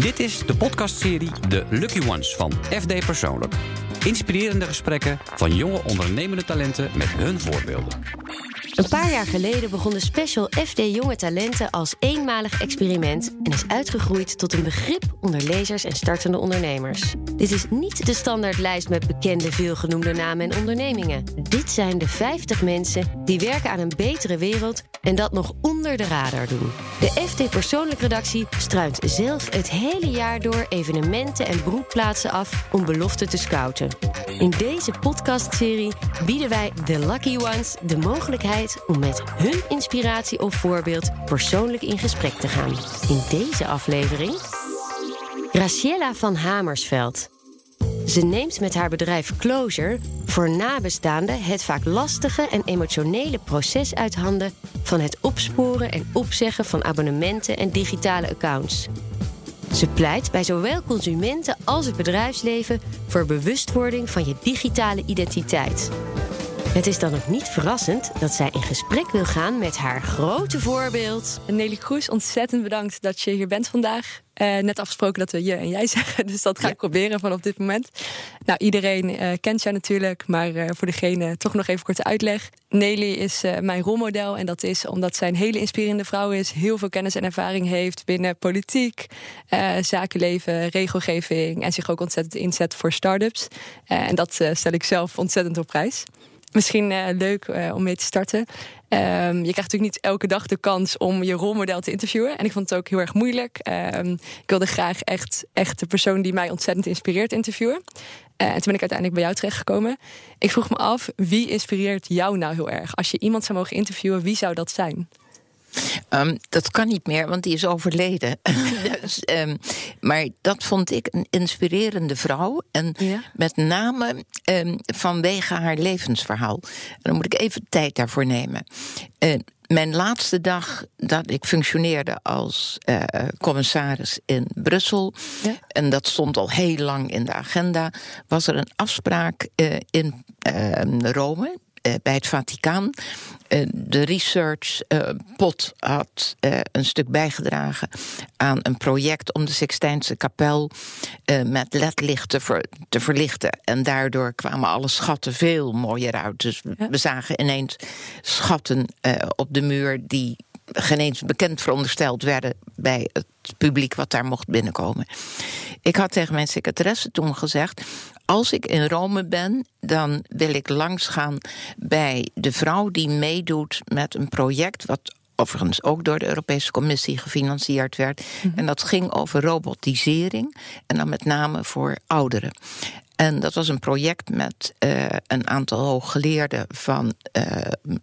Dit is de podcastserie De Lucky Ones van FD Persoonlijk. Inspirerende gesprekken van jonge ondernemende talenten met hun voorbeelden. Een paar jaar geleden begon de special FD Jonge Talenten als eenmalig experiment en is uitgegroeid tot een begrip onder lezers en startende ondernemers. Dit is niet de standaardlijst met bekende veelgenoemde namen en ondernemingen. Dit zijn de 50 mensen die werken aan een betere wereld en dat nog onder de radar doen. De FD Persoonlijk Redactie struint zelf het hele jaar door evenementen en broedplaatsen af om beloften te scouten. In deze podcastserie bieden wij de Lucky Ones de mogelijkheid om met hun inspiratie of voorbeeld persoonlijk in gesprek te gaan. In deze aflevering Graciela van Hamersveld. Ze neemt met haar bedrijf Closure voor nabestaanden het vaak lastige en emotionele proces uit handen van het opsporen en opzeggen van abonnementen en digitale accounts. Ze pleit bij zowel consumenten als het bedrijfsleven voor bewustwording van je digitale identiteit. Het is dan ook niet verrassend dat zij in gesprek wil gaan met haar grote voorbeeld. Nelly Kroes, ontzettend bedankt dat je hier bent vandaag. Uh, net afgesproken dat we je en jij zeggen, dus dat ga ik proberen vanaf dit moment. Nou, iedereen uh, kent jou natuurlijk, maar uh, voor degene toch nog even korte uitleg. Nelly is mijn rolmodel en dat is omdat zij een hele inspirerende vrouw is, heel veel kennis en ervaring heeft binnen politiek, zakenleven, regelgeving en zich ook ontzettend inzet voor start-ups. en dat stel ik zelf ontzettend op prijs. Misschien uh, leuk uh, om mee te starten. Um, je krijgt natuurlijk niet elke dag de kans om je rolmodel te interviewen. En ik vond het ook heel erg moeilijk. Um, ik wilde graag echt, echt de persoon die mij ontzettend inspireert interviewen. Uh, en toen ben ik uiteindelijk bij jou terechtgekomen. Ik vroeg me af, wie inspireert jou nou heel erg? Als je iemand zou mogen interviewen, wie zou dat zijn? Um, dat kan niet meer, want die is overleden. dus, um, maar dat vond ik een inspirerende vrouw. En ja? met name um, vanwege haar levensverhaal. En dan moet ik even tijd daarvoor nemen. Uh, mijn laatste dag dat ik functioneerde als uh, commissaris in Brussel, ja? en dat stond al heel lang in de agenda, was er een afspraak uh, in uh, Rome bij het Vaticaan. De researchpot had een stuk bijgedragen aan een project om de Sixtijnse kapel met ledlichten te verlichten. En daardoor kwamen alle schatten veel mooier uit. Dus we zagen ineens schatten op de muur die geen eens bekend verondersteld werden bij het publiek wat daar mocht binnenkomen. Ik had tegen mijn secretaresse toen gezegd: als ik in Rome ben, dan wil ik langsgaan bij de vrouw die meedoet met een project wat overigens ook door de Europese Commissie gefinancierd werd. Mhm. En dat ging over robotisering en dan met name voor ouderen. En dat was een project met uh, een aantal hooggeleerden van uh,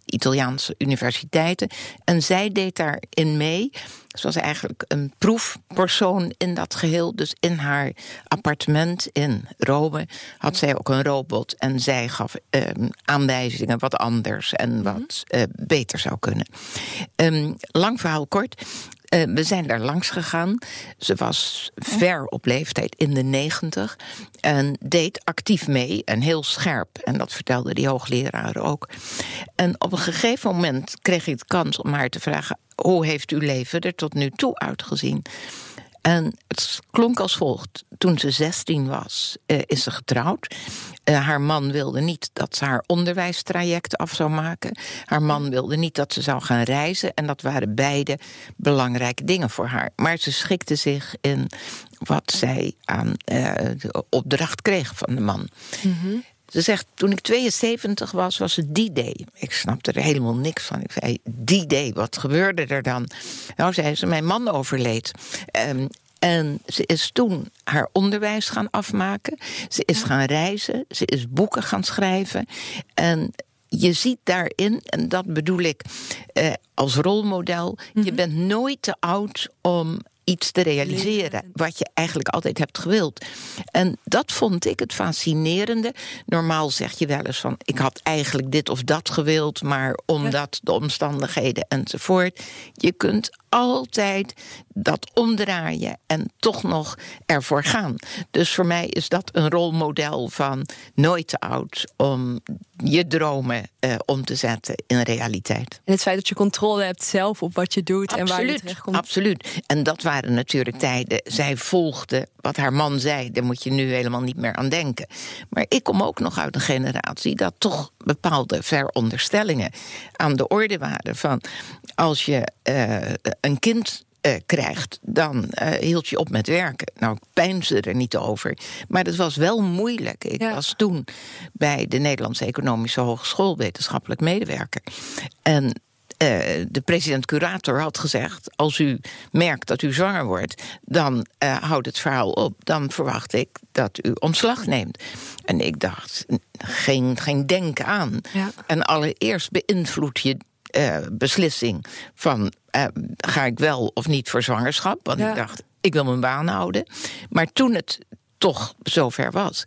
Italiaanse universiteiten. En zij deed daarin mee. Ze was eigenlijk een proefpersoon in dat geheel. Dus in haar appartement in Rome had zij ook een robot. En zij gaf uh, aanwijzingen wat anders en wat uh, beter zou kunnen. Um, lang verhaal kort. Uh, we zijn daar langs gegaan. Ze was ver op leeftijd, in de negentig. En deed actief mee en heel scherp. En dat vertelde die hoogleraar ook. En op een gegeven moment kreeg ik de kans om haar te vragen: hoe heeft uw leven er tot nu toe uitgezien? En het klonk als volgt. Toen ze 16 was, uh, is ze getrouwd. Uh, haar man wilde niet dat ze haar onderwijstraject af zou maken. Haar man wilde niet dat ze zou gaan reizen. En dat waren beide belangrijke dingen voor haar. Maar ze schikte zich in wat zij aan uh, de opdracht kreeg van de man. Mm -hmm. Ze zegt, toen ik 72 was, was het die day. Ik snapte er helemaal niks van. Ik zei, die day, wat gebeurde er dan? Nou, zei ze, mijn man overleed. Um, en ze is toen haar onderwijs gaan afmaken. Ze is gaan reizen. Ze is boeken gaan schrijven. En je ziet daarin, en dat bedoel ik eh, als rolmodel, mm -hmm. je bent nooit te oud om iets te realiseren. Wat je eigenlijk altijd hebt gewild. En dat vond ik het fascinerende. Normaal zeg je wel eens van: ik had eigenlijk dit of dat gewild, maar omdat de omstandigheden enzovoort. Je kunt altijd dat omdraaien en toch nog ervoor gaan. Dus voor mij is dat een rolmodel van nooit te oud om je dromen uh, om te zetten in realiteit. En het feit dat je controle hebt zelf op wat je doet absoluut, en waar je terechtkomt. Absoluut. En dat waren natuurlijk tijden. Zij volgde wat haar man zei. Daar moet je nu helemaal niet meer aan denken. Maar ik kom ook nog uit een generatie dat toch bepaalde veronderstellingen aan de orde waren. Van als je uh, een kind uh, krijgt, dan uh, hield je op met werken. Nou, ik peinsde er niet over. Maar het was wel moeilijk. Ik ja. was toen bij de Nederlandse Economische Hogeschool wetenschappelijk medewerker. En uh, de president-curator had gezegd: Als u merkt dat u zwanger wordt, dan uh, houdt het verhaal op. Dan verwacht ik dat u ontslag neemt. En ik dacht: geen, geen denken aan. Ja. En allereerst beïnvloed je uh, beslissing van uh, ga ik wel of niet voor zwangerschap. Want ja. ik dacht, ik wil mijn baan houden. Maar toen het toch zover was,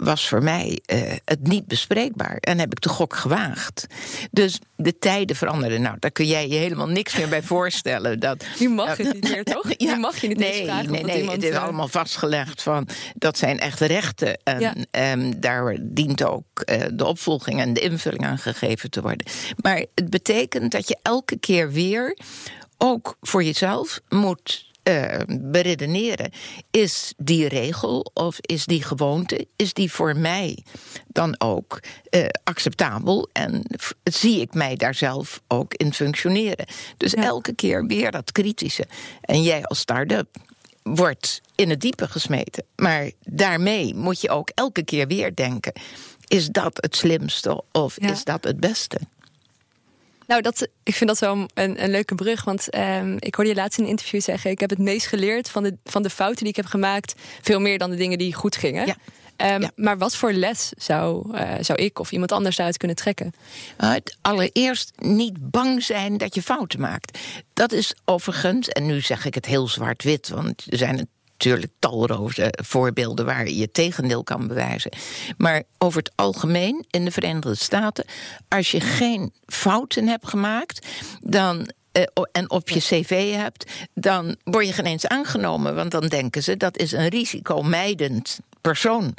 was voor mij uh, het niet bespreekbaar. En heb ik de gok gewaagd. Dus de tijden veranderden. Nou, daar kun jij je helemaal niks meer bij voorstellen. Dat, nu mag je het niet meer, toch? Ja, nu mag je niet nee, eens vragen nee, nee, het is allemaal vastgelegd van dat zijn echte rechten. En ja. um, daar dient ook uh, de opvolging en de invulling aan gegeven te worden. Maar het betekent dat je elke keer weer ook voor jezelf moet uh, beredeneren. Is die regel of is die gewoonte, is die voor mij dan ook uh, acceptabel? En zie ik mij daar zelf ook in functioneren? Dus ja. elke keer weer dat kritische. En jij als start-up wordt in het diepe gesmeten. Maar daarmee moet je ook elke keer weer denken: is dat het slimste of ja. is dat het beste? Nou, dat, ik vind dat wel een, een leuke brug. Want um, ik hoorde je laatst in een interview zeggen... ik heb het meest geleerd van de, van de fouten die ik heb gemaakt... veel meer dan de dingen die goed gingen. Ja. Um, ja. Maar wat voor les zou, uh, zou ik of iemand anders daaruit kunnen trekken? Uh, allereerst niet bang zijn dat je fouten maakt. Dat is overigens, en nu zeg ik het heel zwart-wit... want er zijn natuurlijk talloze voorbeelden waar je je tegendeel kan bewijzen. Maar over het algemeen in de Verenigde Staten, als je geen fouten hebt gemaakt, dan uh, en op je cv hebt, dan word je geen eens aangenomen. Want dan denken ze dat is een risicomijdend persoon.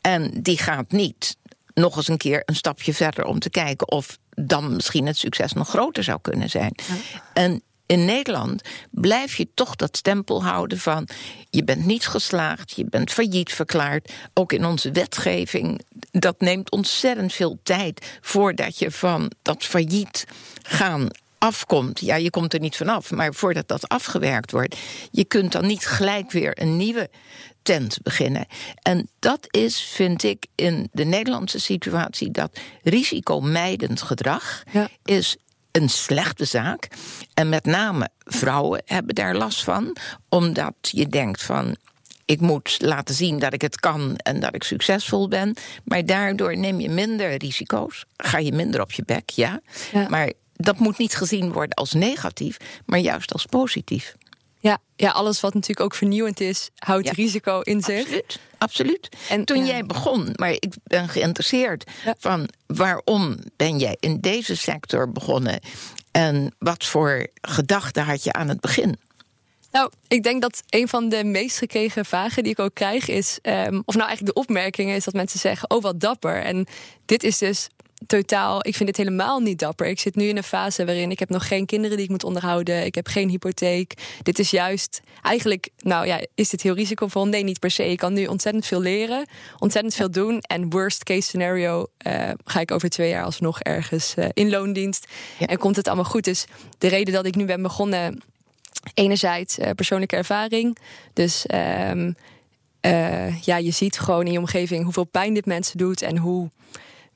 En die gaat niet nog eens een keer een stapje verder om te kijken of dan misschien het succes nog groter zou kunnen zijn. Ja. En in Nederland blijf je toch dat stempel houden van je bent niet geslaagd, je bent failliet verklaard. Ook in onze wetgeving, dat neemt ontzettend veel tijd voordat je van dat failliet gaan afkomt. Ja, je komt er niet vanaf, maar voordat dat afgewerkt wordt, je kunt dan niet gelijk weer een nieuwe tent beginnen. En dat is, vind ik, in de Nederlandse situatie dat risicomijdend gedrag ja. is een slechte zaak. En met name vrouwen hebben daar last van, omdat je denkt van. Ik moet laten zien dat ik het kan en dat ik succesvol ben. Maar daardoor neem je minder risico's. Ga je minder op je bek, ja. ja. Maar dat moet niet gezien worden als negatief, maar juist als positief. Ja, alles wat natuurlijk ook vernieuwend is, houdt ja. risico in zich. Absoluut, absoluut. En toen ja. jij begon, maar ik ben geïnteresseerd ja. van waarom ben jij in deze sector begonnen en wat voor gedachten had je aan het begin? Nou, ik denk dat een van de meest gekregen vragen die ik ook krijg is, um, of nou eigenlijk de opmerkingen is dat mensen zeggen, oh wat dapper. En dit is dus totaal, ik vind dit helemaal niet dapper. Ik zit nu in een fase waarin ik heb nog geen kinderen die ik moet onderhouden. Ik heb geen hypotheek. Dit is juist, eigenlijk, nou ja, is dit heel risicovol? Nee, niet per se. Ik kan nu ontzettend veel leren, ontzettend veel doen. En worst case scenario uh, ga ik over twee jaar alsnog ergens uh, in loondienst. Ja. En komt het allemaal goed. Dus de reden dat ik nu ben begonnen, enerzijds uh, persoonlijke ervaring. Dus... Um, ja, je ziet gewoon in je omgeving hoeveel pijn dit mensen doet en hoe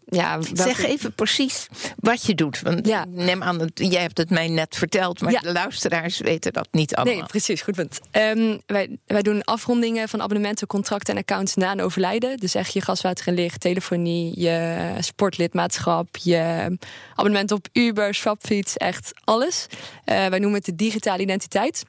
ja. Zeg even precies wat je doet. Want ja. neem aan, dat, jij hebt het mij net verteld, maar ja. de luisteraars weten dat niet allemaal. Nee, precies, goed punt. Um, wij, wij doen afrondingen van abonnementen, contracten en accounts na een overlijden. Dus echt je gas, water en licht, telefonie, je sportlidmaatschap, je abonnement op Uber, Swapfiets, echt alles. Uh, wij noemen het de digitale identiteit.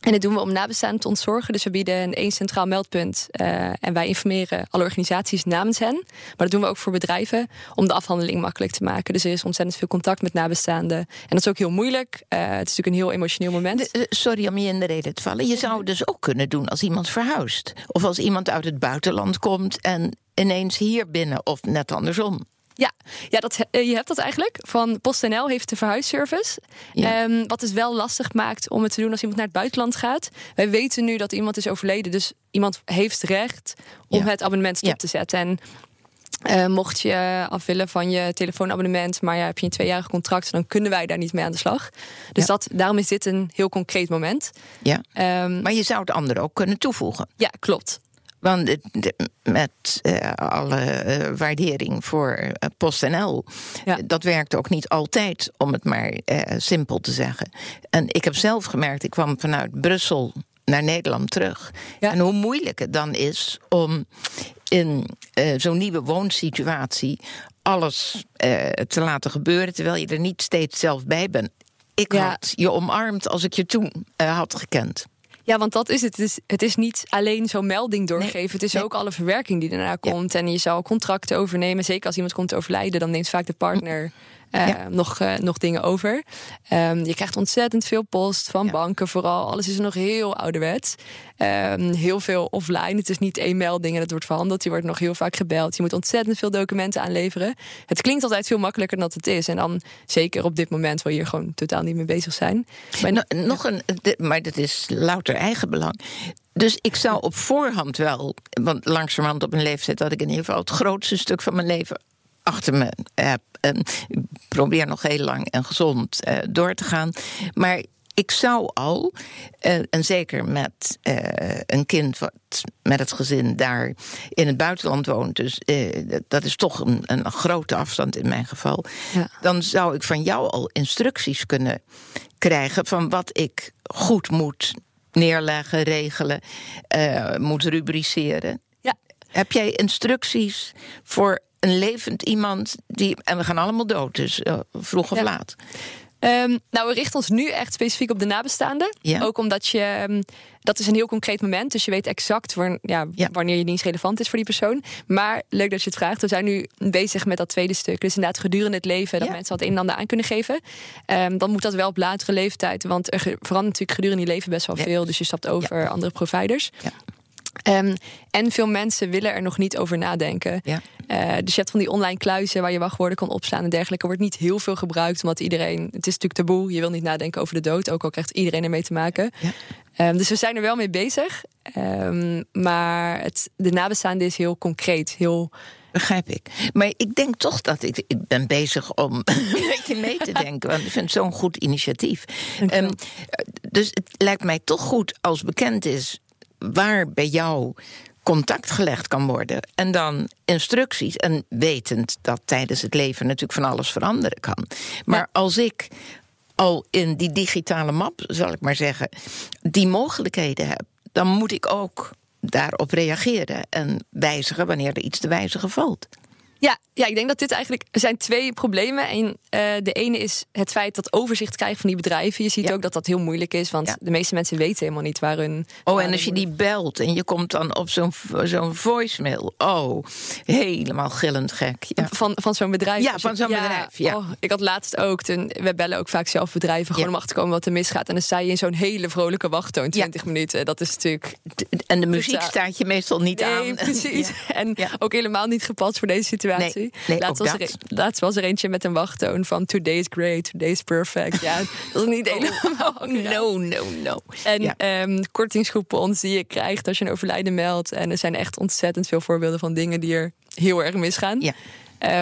En dit doen we om nabestaanden te ontzorgen. Dus we bieden een één centraal meldpunt. Uh, en wij informeren alle organisaties namens hen. Maar dat doen we ook voor bedrijven om de afhandeling makkelijk te maken. Dus er is ontzettend veel contact met nabestaanden. En dat is ook heel moeilijk. Uh, het is natuurlijk een heel emotioneel moment. De, sorry om je in de reden te vallen. Je zou dus ook kunnen doen als iemand verhuist. Of als iemand uit het buitenland komt en ineens hier binnen. Of net andersom. Ja, ja dat, eh, je hebt dat eigenlijk. Van PostNL heeft de verhuisservice. Ja. Um, wat het wel lastig maakt om het te doen als iemand naar het buitenland gaat. Wij weten nu dat iemand is overleden. Dus iemand heeft recht om het abonnement stop te zetten. En uh, mocht je af willen van je telefoonabonnement, maar ja, heb je een tweejarig contract, dan kunnen wij daar niet mee aan de slag. Dus dat, daarom is dit een heel concreet moment. Ja. Um, maar je zou het andere ook kunnen toevoegen. Ja, klopt. Want met uh, alle uh, waardering voor uh, PostNL, ja. dat werkt ook niet altijd, om het maar simpel te zeggen. En ik heb zelf gemerkt, ik kwam vanuit Brussel naar Nederland terug. Ja. En hoe moeilijk het dan is om in zo'n nieuwe woonsituatie alles te laten gebeuren, terwijl je er niet steeds zelf bij bent. Ik ja. had je omarmd als ik je toen had gekend. Ja, want dat is het. Het is, het is niet alleen zo'n melding doorgeven. het is ook alle verwerking die daarna komt. En je zou contracten overnemen. Zeker als iemand komt te overlijden, dan neemt vaak de partner uh, nog, uh, nog dingen over. Um, je krijgt ontzettend veel post van banken, vooral. Alles is nog heel ouderwets. Um, heel veel offline. Het is niet één melding en het wordt verhandeld. Je wordt nog heel vaak gebeld. Je moet ontzettend veel documenten aanleveren. Het klinkt altijd veel makkelijker dan het is. En dan zeker op dit moment waar je hier gewoon totaal niet mee bezig zijn. Maar, no, nog een, maar dat is louter eigen belang. Dus ik zou op voorhand wel, want langzamerhand op een leeftijd dat ik in ieder geval het grootste stuk van mijn leven achter me heb. En ik probeer nog heel lang en gezond uh, door te gaan. Maar ik zou al, uh, en zeker met een kind wat met het gezin daar in het buitenland woont, dus dat is toch een, een, grote afstand in mijn geval, ja. dan zou ik van jou al instructies kunnen krijgen van wat ik goed moet neerleggen, regelen, moet rubriceren. Ja. Heb jij instructies voor een levend iemand die. En we gaan allemaal dood, dus uh, vroeg of ja. laat. Um, nou, we richten ons nu echt specifiek op de nabestaanden. Ja. Ook omdat je. Um, dat is een heel concreet moment. Dus je weet exact waar, ja, ja. wanneer je dienst relevant is voor die persoon. Maar leuk dat je het vraagt. We zijn nu bezig met dat tweede stuk. Dus inderdaad, gedurende het leven dat mensen wat een en ander aan kunnen geven. Um, dan moet dat wel op latere leeftijd. Want er verandert natuurlijk gedurende je leven best wel veel. Dus je stapt over andere providers. Um, en veel mensen willen er nog niet over nadenken. Ja. Uh, dus je hebt van die online kluizen waar je wachtwoorden kan opslaan en dergelijke. Wordt niet heel veel gebruikt, omdat iedereen. Het is natuurlijk taboe. Je wil niet nadenken over de dood, ook al krijgt iedereen ermee te maken. Ja. Um, dus we zijn er wel mee bezig. Um, maar het, de nabestaande is heel concreet, heel. Begrijp ik. Maar ik denk toch dat ik, ik ben bezig om een beetje mee te denken. Want ik vind het zo'n goed initiatief. Um, dus het lijkt mij toch goed als bekend is waar bij jou contact gelegd kan worden. En dan instructies. En wetend dat tijdens het leven natuurlijk van alles veranderen kan. Maar ja. als ik al in die digitale map, zal ik maar zeggen, die mogelijkheden heb, dan moet ik ook daarop reageren en wijzigen wanneer er iets te wijzigen valt. Ja, ja, ik denk dat dit eigenlijk. Er zijn twee problemen. En, uh, de ene is het feit dat overzicht krijgen van die bedrijven. Je ziet ja. ook dat dat heel moeilijk is, want ja. de meeste mensen weten helemaal niet waar hun. Oh, en als je die belt en je komt dan op zo'n zo'n voicemail. Oh, helemaal gillend gek. Ja. Van, van zo'n bedrijf. Ja, van zo'n bedrijf. Ja. Oh, ik had laatst ook. Toen, we bellen ook vaak zelf bedrijven gewoon om achter te komen wat er misgaat. En dan sta je in zo'n hele vrolijke wachttoon, 20 minuten. Dat is natuurlijk. En de muziek staat je meestal niet nee, aan. Precies. En ook helemaal niet gepast voor deze situatie. Nee, nee, laatst, was er, laatst was er eentje met een wachttoon van today is great, today is perfect. Ja, dat is niet helemaal. Oh, no, no, no. En ja. um, kortingscoupons die je krijgt als je een overlijden meldt. En er zijn echt ontzettend veel voorbeelden van dingen die er heel erg misgaan. Ja.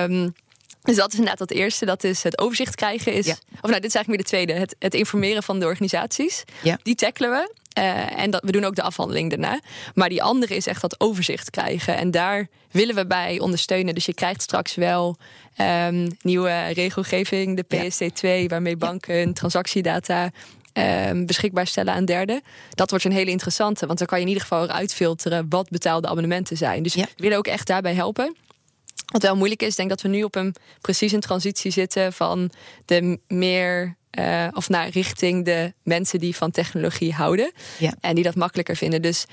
Um, dus dat is inderdaad het eerste. Dat is het overzicht krijgen. Is, ja. Of nou, dit is eigenlijk weer de tweede. Het, het informeren van de organisaties. Ja. Die tackelen we. Uh, en dat, we doen ook de afhandeling daarna. Maar die andere is echt dat overzicht krijgen. En daar willen we bij ondersteunen. Dus je krijgt straks wel um, nieuwe regelgeving, de PSD2, waarmee banken hun transactiedata um, beschikbaar stellen aan derden. Dat wordt een hele interessante, want dan kan je in ieder geval eruit filteren wat betaalde abonnementen zijn. Dus ja. we willen ook echt daarbij helpen. Wat wel moeilijk is, denk dat we nu op een precies een transitie zitten van de meer uh, of naar richting de mensen die van technologie houden ja. en die dat makkelijker vinden. Dus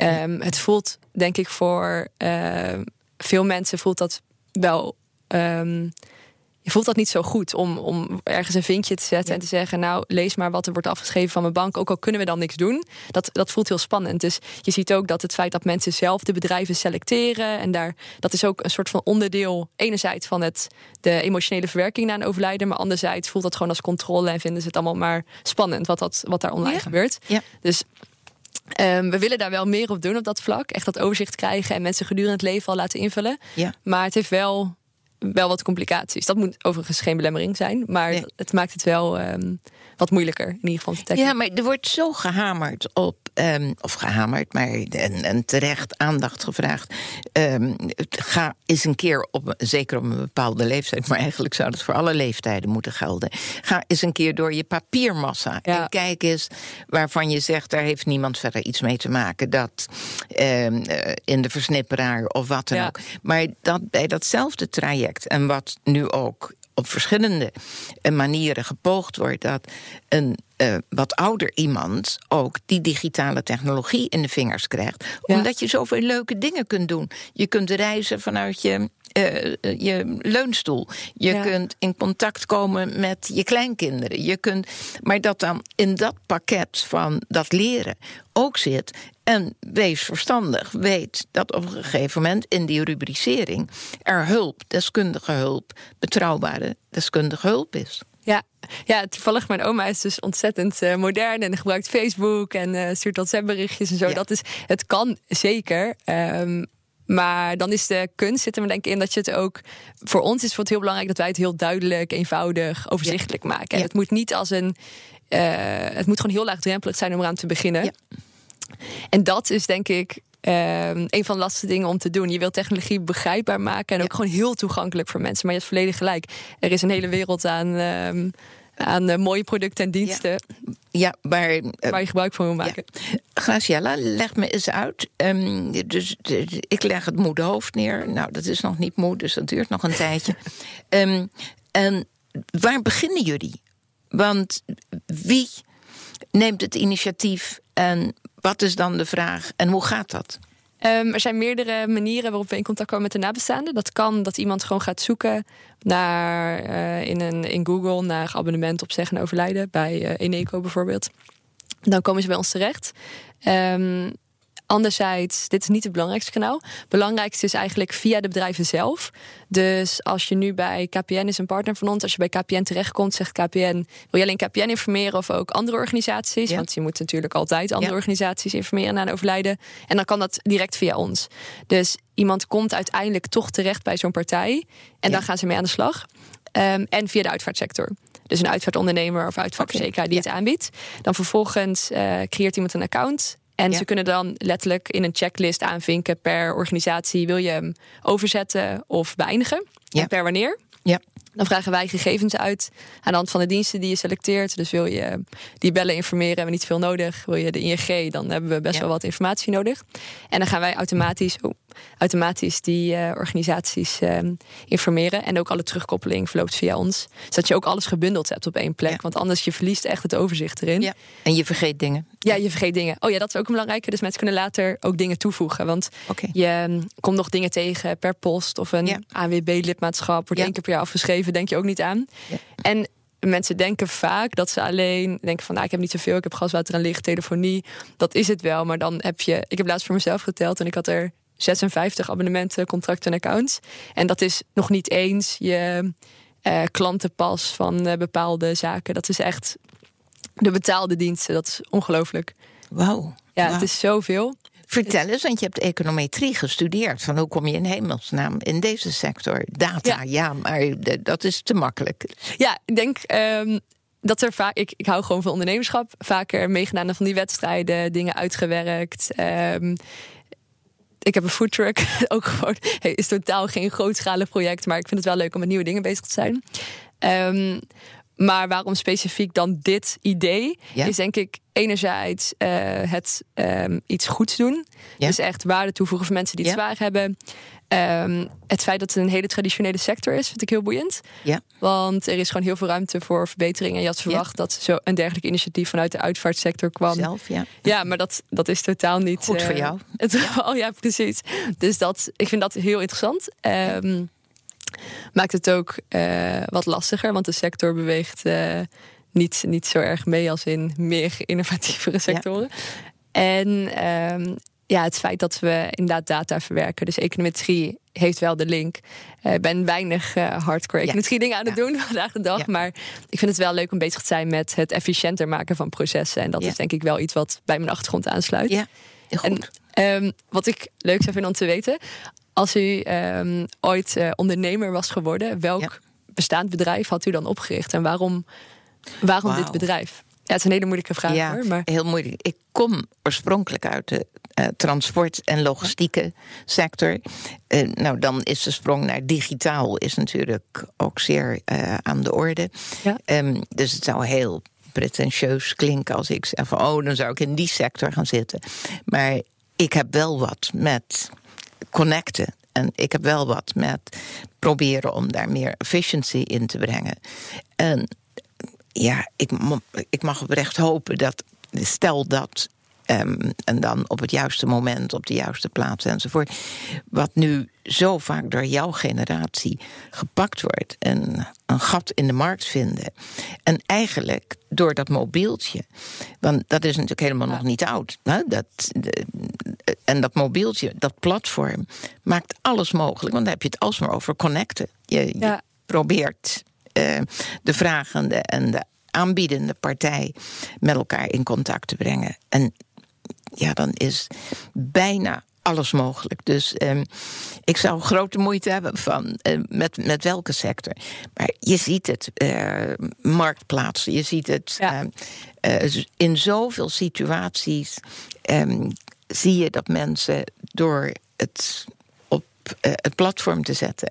um, het voelt, denk ik, voor uh, veel mensen voelt dat wel. Um, je voelt dat niet zo goed om, om ergens een vinkje te zetten en te zeggen: Nou, lees maar wat er wordt afgeschreven van mijn bank. Ook al kunnen we dan niks doen. Dat, dat voelt heel spannend. Dus je ziet ook dat het feit dat mensen zelf de bedrijven selecteren. En daar, dat is ook een soort van onderdeel. Enerzijds van het, de emotionele verwerking na een overlijden. Maar anderzijds voelt dat gewoon als controle. En vinden ze het allemaal maar spannend wat, dat, wat daar online gebeurt. Dus Um, we willen daar wel meer op doen op dat vlak. Echt dat overzicht krijgen en mensen gedurende het leven al laten invullen. Ja. Maar het heeft wel wel wat complicaties. Dat moet overigens geen belemmering zijn, maar het maakt het wel um, wat moeilijker in ieder geval te tackelen. Ja, maar er wordt zo gehamerd op, um, of gehamerd, maar en, en terecht aandacht gevraagd. Um, ga eens een keer op, zeker op een bepaalde leeftijd, maar eigenlijk zou dat voor alle leeftijden moeten gelden. Ga eens een keer door je papiermassa en kijk eens waarvan je zegt, daar heeft niemand verder iets mee te maken. Dat um, in de versnipperaar of wat dan ook. Maar dat bij datzelfde traject en wat nu ook op verschillende eh, manieren gepoogd wordt dat een uh, wat ouder iemand ook die digitale technologie in de vingers krijgt. Omdat je zoveel leuke dingen kunt doen. Je kunt reizen vanuit je uh, je leunstoel. Je kunt in contact komen met je kleinkinderen. Je kunt, maar dat dan in dat pakket van dat leren ook zit. En wees verstandig. Weet dat op een gegeven moment in die rubricering er hulp, deskundige hulp, betrouwbare deskundige hulp is. Ja, ja, toevallig mijn oma is dus ontzettend uh, modern en gebruikt Facebook en uh, stuurt WhatsApp berichtjes en zo. Dat is, het kan zeker. Um, maar dan is de kunst zit er denk ik in dat je het ook. Voor ons is het heel belangrijk dat wij het heel duidelijk, eenvoudig, overzichtelijk maken. En het moet niet als een. Uh, het moet gewoon heel laagdrempelig zijn om eraan te beginnen. En dat is denk ik uh, een van de lastige dingen om te doen. Je wilt technologie begrijpbaar maken en ook gewoon heel toegankelijk voor mensen. Maar je hebt volledig gelijk. Er is een hele wereld aan. Uh, aan uh, mooie producten en diensten. Ja, waar, uh, waar je gebruik van wil maken. Ja. Graciela, leg me eens uit. Um, dus, ik leg het moede hoofd neer. Nou, dat is nog niet moe, dus dat duurt nog een tijdje. En waar beginnen jullie? Want wie neemt het initiatief en wat is dan de vraag en hoe gaat dat? Um, er zijn meerdere manieren waarop we in contact komen met de nabestaanden. Dat kan dat iemand gewoon gaat zoeken naar, uh, in, een, in Google naar abonnement op zeggen en overlijden. Bij uh, Eneco bijvoorbeeld. Dan komen ze bij ons terecht. Um, Anderzijds, dit is niet het belangrijkste kanaal. Het belangrijkste is eigenlijk via de bedrijven zelf. Dus als je nu bij KPN is een partner van ons, als je bij KPN terechtkomt, zegt KPN: wil je alleen KPN informeren of ook andere organisaties? Want je moet natuurlijk altijd andere organisaties informeren na een overlijden. En dan kan dat direct via ons. Dus iemand komt uiteindelijk toch terecht bij zo'n partij en dan gaan ze mee aan de slag. Um, en via de uitvaartsector. Dus een uitvaartondernemer of uitvaartverzekeraar die het aanbiedt. Dan vervolgens uh, creëert iemand een account. En ze kunnen dan letterlijk in een checklist aanvinken per organisatie: wil je hem overzetten of beëindigen? En per wanneer? Ja. Dan vragen wij gegevens uit aan de hand van de diensten die je selecteert. Dus wil je die bellen informeren, hebben we niet veel nodig. Wil je de ING, dan hebben we best wel wat informatie nodig. En dan gaan wij automatisch, oh, automatisch die uh, organisaties uh, informeren. En ook alle terugkoppeling verloopt via ons. Zodat je ook alles gebundeld hebt op één plek. Want anders je verliest echt het overzicht erin. Ja. En je vergeet dingen. Ja, je vergeet dingen. Oh ja, dat is ook een belangrijke. Dus mensen kunnen later ook dingen toevoegen. Want okay. je um, komt nog dingen tegen per post of een ja. ANWB-lidmaatschap. Wordt één keer per jaar afgeschreven, denk je ook niet aan. En mensen denken vaak dat ze alleen denken van nou, ik heb niet zoveel, ik heb gaswater en licht, telefonie. Dat is het wel, maar dan heb je. Ik heb laatst voor mezelf geteld en ik had er 56 abonnementen, contracten en accounts. En dat is nog niet eens je uh, klantenpas van uh, bepaalde zaken. Dat is echt de betaalde diensten. Dat is ongelooflijk. Wauw. Ja, wow. het is zoveel. Vertel eens, want je hebt econometrie gestudeerd. Van hoe kom je in hemelsnaam in deze sector? Data, ja, ja maar dat is te makkelijk. Ja, ik denk um, dat er vaak. Ik, ik hou gewoon van ondernemerschap. Vaker meegedaan van die wedstrijden, dingen uitgewerkt. Um, ik heb een foodtruck. Ook gewoon. Hey, is totaal geen grootschalig project. Maar ik vind het wel leuk om met nieuwe dingen bezig te zijn. Um, maar waarom specifiek dan dit idee? Ja. Is denk ik enerzijds uh, het um, iets goeds doen. Ja. Dus echt waarde toevoegen voor mensen die het ja. zwaar hebben. Ehm, het feit dat het een hele traditionele sector is, vind ik heel boeiend. Ja. Want er is gewoon heel veel ruimte voor verbetering. En je had verwacht dat zo een dergelijk initiatief vanuit de uitvaartsector kwam. Zelf, ja. Ja, maar dat, dat is totaal niet. Goed voor eh, jou. Het, oh ja, precies. Dus dat, ik vind dat heel interessant. Ehm, maakt het ook eh, wat lastiger, want de sector beweegt eh, niet, niet zo erg mee als in meer innovatievere sectoren. En ehm, ja, het feit dat we inderdaad data verwerken, dus econometrie heeft wel de link. Ik ben weinig uh, hardcore econometrie dingen aan het doen vandaag de dag, maar ik vind het wel leuk om bezig te zijn met het efficiënter maken van processen. En dat is denk ik wel iets wat bij mijn achtergrond aansluit. Ja, goed. En, um, wat ik leuk zou vinden om te weten, als u um, ooit uh, ondernemer was geworden, welk ja. bestaand bedrijf had u dan opgericht en waarom, waarom wow. dit bedrijf? Ja, het is een hele moeilijke vraag ja, hoor. Maar... Heel moeilijk. Ik kom oorspronkelijk uit de uh, transport- en logistieke sector. Uh, nou, dan is de sprong naar digitaal is natuurlijk ook zeer uh, aan de orde. Ja. Um, dus het zou heel pretentieus klinken als ik zeg van... oh, dan zou ik in die sector gaan zitten. Maar ik heb wel wat met connecten. En ik heb wel wat met proberen om daar meer efficiency in te brengen. En ja, ik, ik mag oprecht hopen dat, stel dat, um, en dan op het juiste moment, op de juiste plaats enzovoort, wat nu zo vaak door jouw generatie gepakt wordt en een gat in de markt vinden. En eigenlijk door dat mobieltje, want dat is natuurlijk helemaal ja. nog niet oud. Hè? Dat, de, en dat mobieltje, dat platform, maakt alles mogelijk, want dan heb je het alsmaar over connecten. Je, ja. je probeert de vragende en de aanbiedende partij met elkaar in contact te brengen. En ja, dan is bijna alles mogelijk. Dus um, ik zou grote moeite hebben van uh, met, met welke sector. Maar je ziet het, uh, marktplaatsen, je ziet het ja. uh, in zoveel situaties. Um, zie je dat mensen door het het platform te zetten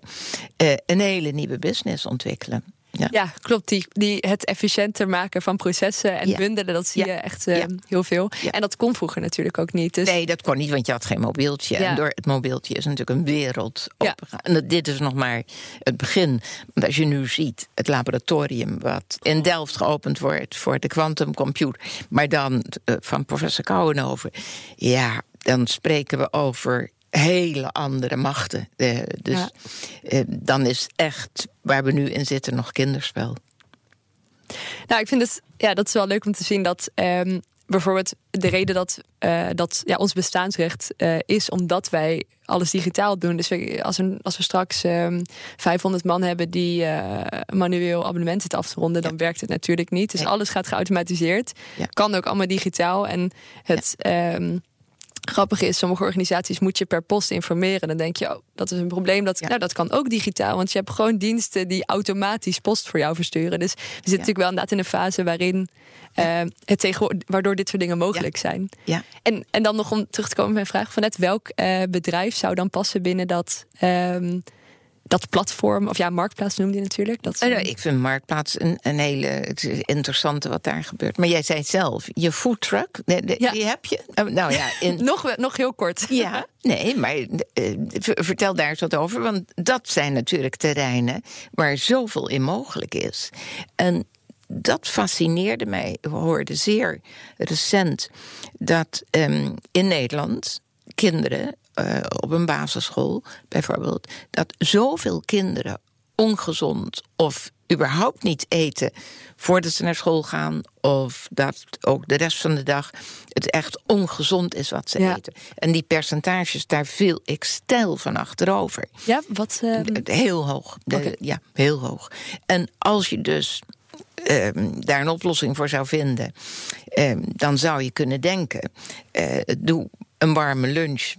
een hele nieuwe business ontwikkelen. Ja. ja, klopt. Die, die, het efficiënter maken van processen en Ja. bundelen, dat zie Ja. je echt eh, heel veel. En dat kon vroeger natuurlijk ook niet. Dus Nee, dat kon niet, want je had geen mobieltje. En door het mobieltje is natuurlijk een wereld Ja. opengegaan. En dat, dit is nog maar het begin. Want als je nu ziet, het laboratorium wat in Delft geopend wordt voor de quantumcomputer, maar dan eh, van professor Kouwenhoven, ja, dan spreken we over hele andere machten. Dus Ja. eh, dan is echt waar we nu in zitten nog kinderspel. Nou, ik vind het, ja, dat is wel leuk om te zien dat ehm, bijvoorbeeld de reden dat, eh, dat ja, ons bestaansrecht eh, is omdat wij alles digitaal doen. Dus we, als, een, als we straks ehm 500 man hebben die manueel abonnementen zitten af te ronden, dan werkt het natuurlijk niet. Dus alles gaat geautomatiseerd. Kan ook allemaal digitaal. En het. ehm, Grappig is, sommige organisaties moet je per post informeren. Dan denk je, oh, dat is een probleem. Dat, Ja. nou, dat kan ook digitaal, want je hebt gewoon diensten die automatisch post voor jou versturen. Dus we zitten natuurlijk wel inderdaad in een fase waarin eh, het tegen, waardoor dit soort dingen mogelijk zijn. Ja. En, en dan nog om terug te komen op mijn vraag van net, welk eh, bedrijf zou dan passen binnen dat, ehm, dat platform, of ja, marktplaats noemde je natuurlijk. Dat, nou, ik vind Marktplaats een, een hele het interessante wat daar gebeurt. Maar jij zei zelf, je foodtruck, de- de- Ja. die heb je? Eh, Nou ja, in, nog, nog heel kort. ja, nee, maar eh, ver- vertel daar eens wat over. Want dat zijn natuurlijk terreinen waar zoveel in mogelijk is. En dat fascineerde mij. We hoorden zeer recent dat ehm, in Nederland kinderen eh, op een basisschool bijvoorbeeld, dat zoveel kinderen ongezond of überhaupt niet eten voordat ze naar school gaan, of dat ook de rest van de dag het echt ongezond is wat ze Ja. eten. En die percentages, daar viel ik stijl van achterover. Ja, wat. ehm, Heel hoog. De-. Ja, heel hoog. En als je dus ehm, daar een oplossing voor zou vinden, ehm, dan zou je kunnen denken: eh, doe een warme lunch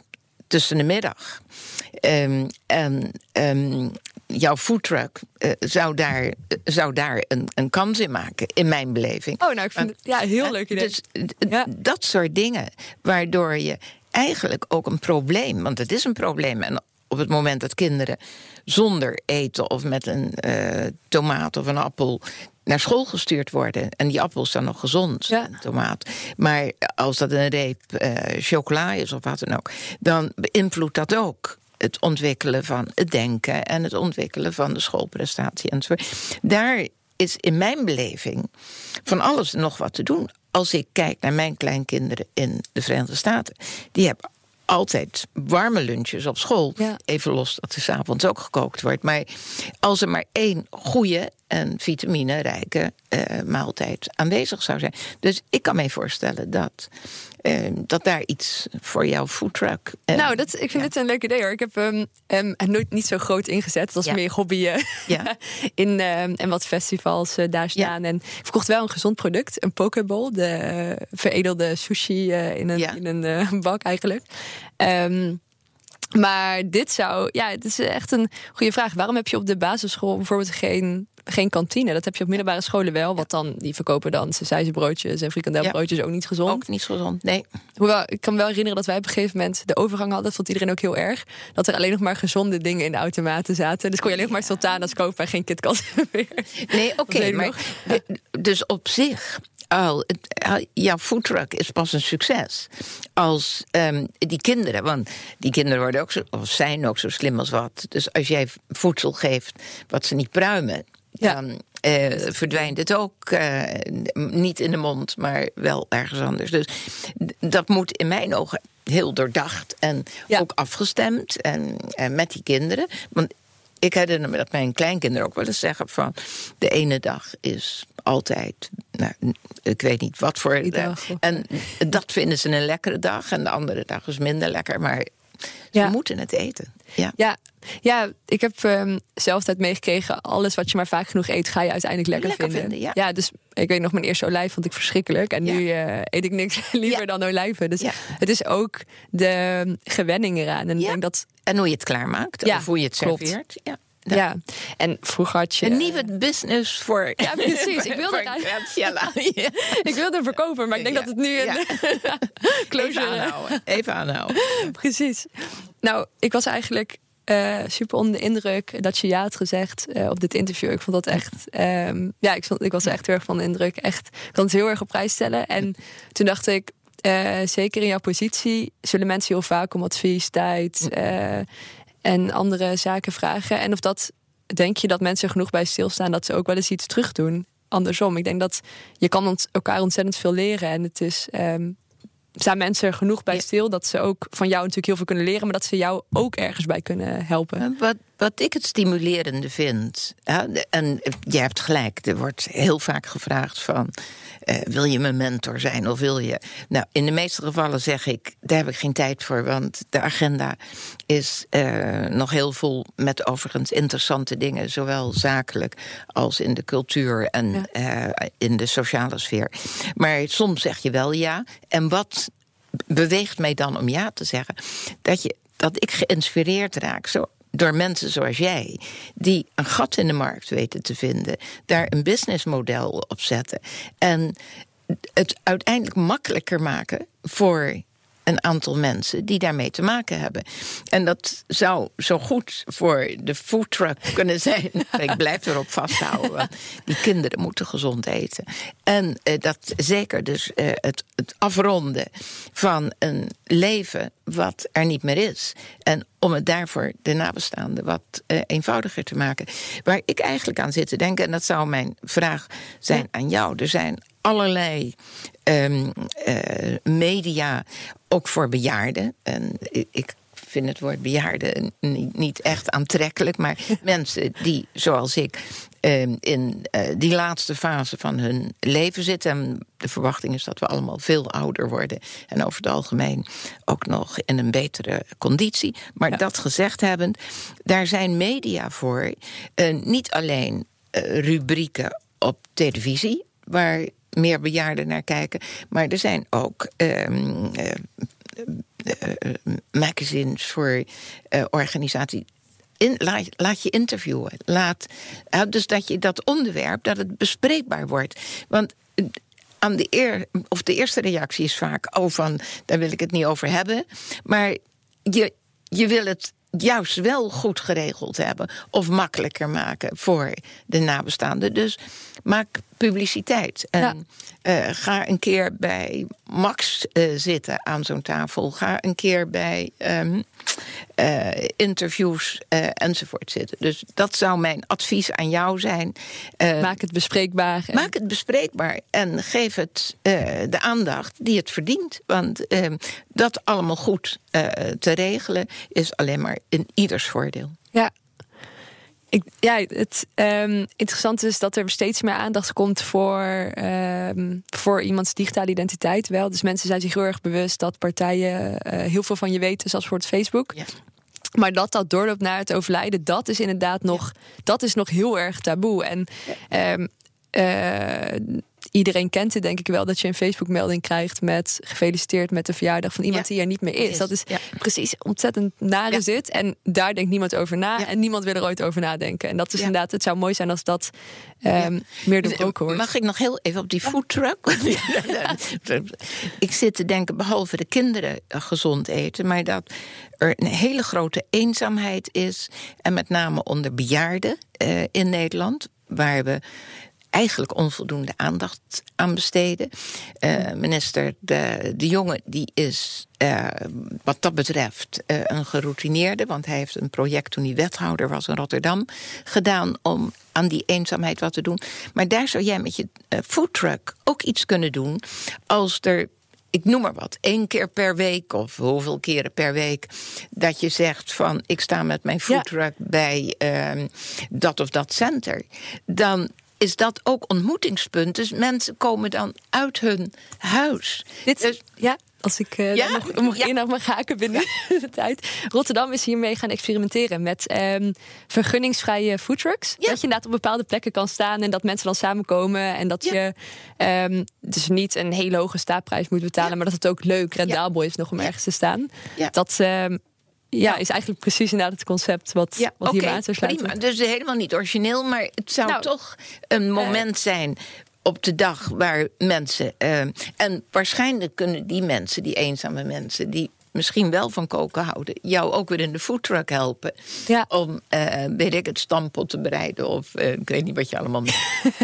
tussen de middag. Ehm, en ehm, jouw foodtruck eh, zou daar, zou daar een, een kans in maken, in mijn beleving. oh, nou, ik vind het ja, heel leuk idee. Dus Ja. dat soort dingen, waardoor je eigenlijk ook een probleem, want het is een probleem. En op het moment dat kinderen zonder eten of met een eh, tomaat of een appel naar school gestuurd worden. En die appel is dan nog gezond, Ja. een tomaat. Maar als dat een reep eh, chocola is of wat dan ook, dan beïnvloedt dat ook. het ontwikkelen van het denken en het ontwikkelen van de schoolprestatie enzovoort. Daar is in mijn beleving van alles nog wat te doen. Als ik kijk naar mijn kleinkinderen in de Verenigde Staten, die hebben altijd warme lunches op school. Even los dat er s'avonds ook gekookt wordt. Maar als er maar één goede en vitaminerijke uh, maaltijd aanwezig zou zijn. Dus ik kan me voorstellen dat Ehm, dat daar iets voor jouw foodtruck. Uh, nou, dat, ik vind het een leuk idee hoor. Ik heb hem um, nooit niet zo groot ingezet. Dat was meer hobby uh, ja. in en wat festivals eh, daar staan. En ik verkocht wel een gezond product, een pokeball, de veredelde sushi in een, in een bak eigenlijk. Um, maar dit zou, ja, het is echt een goede vraag. Waarom heb je op de basisschool bijvoorbeeld geen geen kantine. Dat heb je op middelbare scholen wel. Want dan, die verkopen dan broodjes en frikandelbroodjes ook niet gezond. Ook niet gezond, nee. Hoewel, ik kan me wel herinneren dat wij op een gegeven moment de overgang hadden. Dat vond iedereen ook heel erg. Dat er alleen nog maar gezonde dingen in de automaten zaten. Dus kon je alleen nog maar sultanas kopen en geen KitKat meer. Nee, oké. maar dus op zich al, jouw foodtruck is pas een succes. Als um, die kinderen, want die kinderen worden ook zo, of zijn ook zo slim als wat. Dus als jij voedsel geeft wat ze niet pruimen, dan uh, verdwijnt het ook uh, niet in de mond, maar wel ergens anders. Dus dat moet in mijn ogen heel doordacht en ook afgestemd en, en met die kinderen. Want ik herinner me dat mijn kleinkinderen ook wel eens zeggen van... de ene dag is altijd, nou, ik weet niet wat voor... Dag, en dat vinden ze een lekkere dag en de andere dag is minder lekker. Maar ze moeten het eten. Ja, ja, ja ik heb um, zelf meegekregen... alles wat je maar vaak genoeg eet, ga je uiteindelijk lekker, vinden. ja. ja. dus ik weet nog, mijn eerste olijf vond ik verschrikkelijk. En nu uh, eet ik niks liever dan olijven. Dus het is ook de gewenning eraan. En, ik denk dat... en hoe je het klaarmaakt, of hoe je het serveert. Ja. Ja. en vroeger had je... Een nieuwe business voor... Ja, precies. Ik wilde het Ik wilde verkopen, maar ik denk dat het nu een closure... Even aanhouden. Even aanhouden. precies. Nou, ik was eigenlijk uh, super onder de indruk dat je ja had gezegd uh, op dit interview. Ik vond dat echt... Um, ja, ik, vond, ik was echt heel erg van de indruk. Echt, ik kan het heel erg op prijs stellen. En toen dacht ik... Uh, zeker in jouw positie zullen mensen heel vaak om advies, tijd en andere zaken vragen. En of dat denk je dat mensen genoeg bij stilstaan dat ze ook wel eens iets terug doen. Andersom, ik denk dat je kan elkaar ontzettend veel leren. En het is um, staan mensen er genoeg bij stil dat ze ook van jou natuurlijk heel veel kunnen leren, maar dat ze jou ook ergens bij kunnen helpen. Wat, wat ik het stimulerende vind, en je hebt gelijk, er wordt heel vaak gevraagd van uh, wil je mijn mentor zijn of wil je. Nou, in de meeste gevallen zeg ik, daar heb ik geen tijd voor, want de agenda is uh, nog heel vol met overigens interessante dingen, zowel zakelijk als in de cultuur en ja. uh, in de sociale sfeer. Maar soms zeg je wel ja. En wat beweegt mij dan om ja te zeggen? Dat, je, dat ik geïnspireerd raak. Zo door mensen zoals jij, die een gat in de markt weten te vinden, daar een businessmodel op zetten en het uiteindelijk makkelijker maken voor een aantal mensen die daarmee te maken hebben. En dat zou zo goed voor de foodtruck kunnen zijn. Ik blijf erop vasthouden. die kinderen moeten gezond eten. En uh, dat zeker dus uh, het, het afronden van een leven wat er niet meer is. En om het daarvoor de nabestaanden wat uh, eenvoudiger te maken. Waar ik eigenlijk aan zit te denken, en dat zou mijn vraag zijn aan jou. Er zijn allerlei um, uh, media, ook voor bejaarden. En ik vind het woord bejaarden niet echt aantrekkelijk, maar mensen die, zoals ik, um, in uh, die laatste fase van hun leven zitten. En de verwachting is dat we allemaal veel ouder worden. En over het algemeen ook nog in een betere conditie. Maar ja. dat gezegd hebbend, daar zijn media voor. Uh, niet alleen uh, rubrieken op televisie, waar meer bejaarden naar kijken. Maar er zijn ook um, uh, uh, magazines voor laat, laat, je interviewen. Laat, dus dat je dat onderwerp, dat het bespreekbaar wordt. Want aan de, eer, of de eerste reactie is vaak: oh, van daar wil ik het niet over hebben. Maar je, je wil het juist wel goed geregeld hebben of makkelijker maken voor de nabestaanden. Dus maak publiciteit. En ja. uh, ga een keer bij Max uh, zitten aan zo'n tafel. Ga een keer bij um, interviews enzovoort zitten. Dus dat zou mijn advies aan jou zijn. maak het bespreekbaar. Maak het bespreekbaar en geef het de aandacht die het verdient. Want dat allemaal goed te regelen is alleen maar in ieders voordeel. Ja, ik, ja, het um, interessante is dat er steeds meer aandacht komt voor, um, voor iemands digitale identiteit. Wel. Dus mensen zijn zich heel erg bewust dat partijen uh, heel veel van je weten, zoals voor het Facebook. Maar dat dat doorloopt naar het overlijden, dat is inderdaad nog, dat is nog heel erg taboe. En ja. um, uh, iedereen kent het denk ik wel dat je een Facebook-melding krijgt met gefeliciteerd met de verjaardag van iemand die er niet meer is. Dat is precies ontzettend nare zit. En daar denkt niemand over na. En niemand wil er ooit over nadenken. En dat is inderdaad, het zou mooi zijn als dat um, meer doorbroken wordt. Mag ik nog heel even op die foodtruck? ik zit te denken, behalve de kinderen gezond eten, maar dat er een hele grote eenzaamheid is. En met name onder bejaarden uh, in Nederland. Waar we eigenlijk onvoldoende aandacht aan besteden. Uh, minister De, de Jonge die is uh, wat dat betreft uh, een geroutineerde... want hij heeft een project toen hij wethouder was in Rotterdam... gedaan om aan die eenzaamheid wat te doen. Maar daar zou jij met je foodtruck ook iets kunnen doen... als er ik noem maar wat, één keer per week of hoeveel keren per week, dat je zegt van ik sta met mijn foodtruck ja. bij uh, dat of dat center, dan is dat ook ontmoetingspunt. Dus mensen komen dan uit hun huis. Dit, dus, ja, als ik uh, ja? nog, nog ja. in mag haken binnen ja. de tijd. Rotterdam is hiermee gaan experimenteren met um, vergunningsvrije foodtrucks. Dat je inderdaad op bepaalde plekken kan staan en dat mensen dan samenkomen. En dat je um, dus niet een hele hoge staatprijs moet betalen, maar dat het ook leuk, rendabel is nog om ergens te staan. Dat um, ja, is eigenlijk precies inderdaad het concept wat, ja, wat hier aan sluit. Prima. Dus helemaal niet origineel, maar het zou nou, toch een moment uh, zijn op de dag waar mensen. Uh, en waarschijnlijk kunnen die mensen, die eenzame mensen, die misschien wel van koken houden, jou ook weer in de foodtruck helpen. Ja. Om, uh, weet ik, het stampot te bereiden. Of uh, ik weet niet wat je allemaal.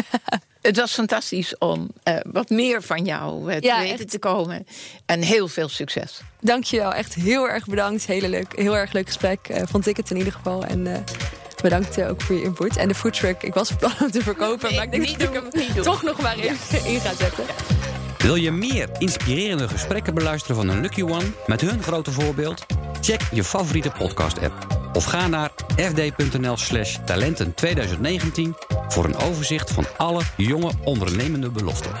het was fantastisch om uh, wat meer van jou te ja, weten echt. te komen. En heel veel succes. Dankjewel, echt heel erg bedankt. Hele leuk, heel erg leuk gesprek, vond ik het in ieder geval. En bedankt ook voor je input. En de foodtruck, ik was van plan om te verkopen, maar ik denk niet dat ik hem toch nog maar in, in ga zetten. Wil je meer inspirerende gesprekken beluisteren van een Lucky One met hun grote voorbeeld? Check je favoriete podcast-app of ga naar fd.nl/slash talenten 2019 voor een overzicht van alle jonge ondernemende beloften.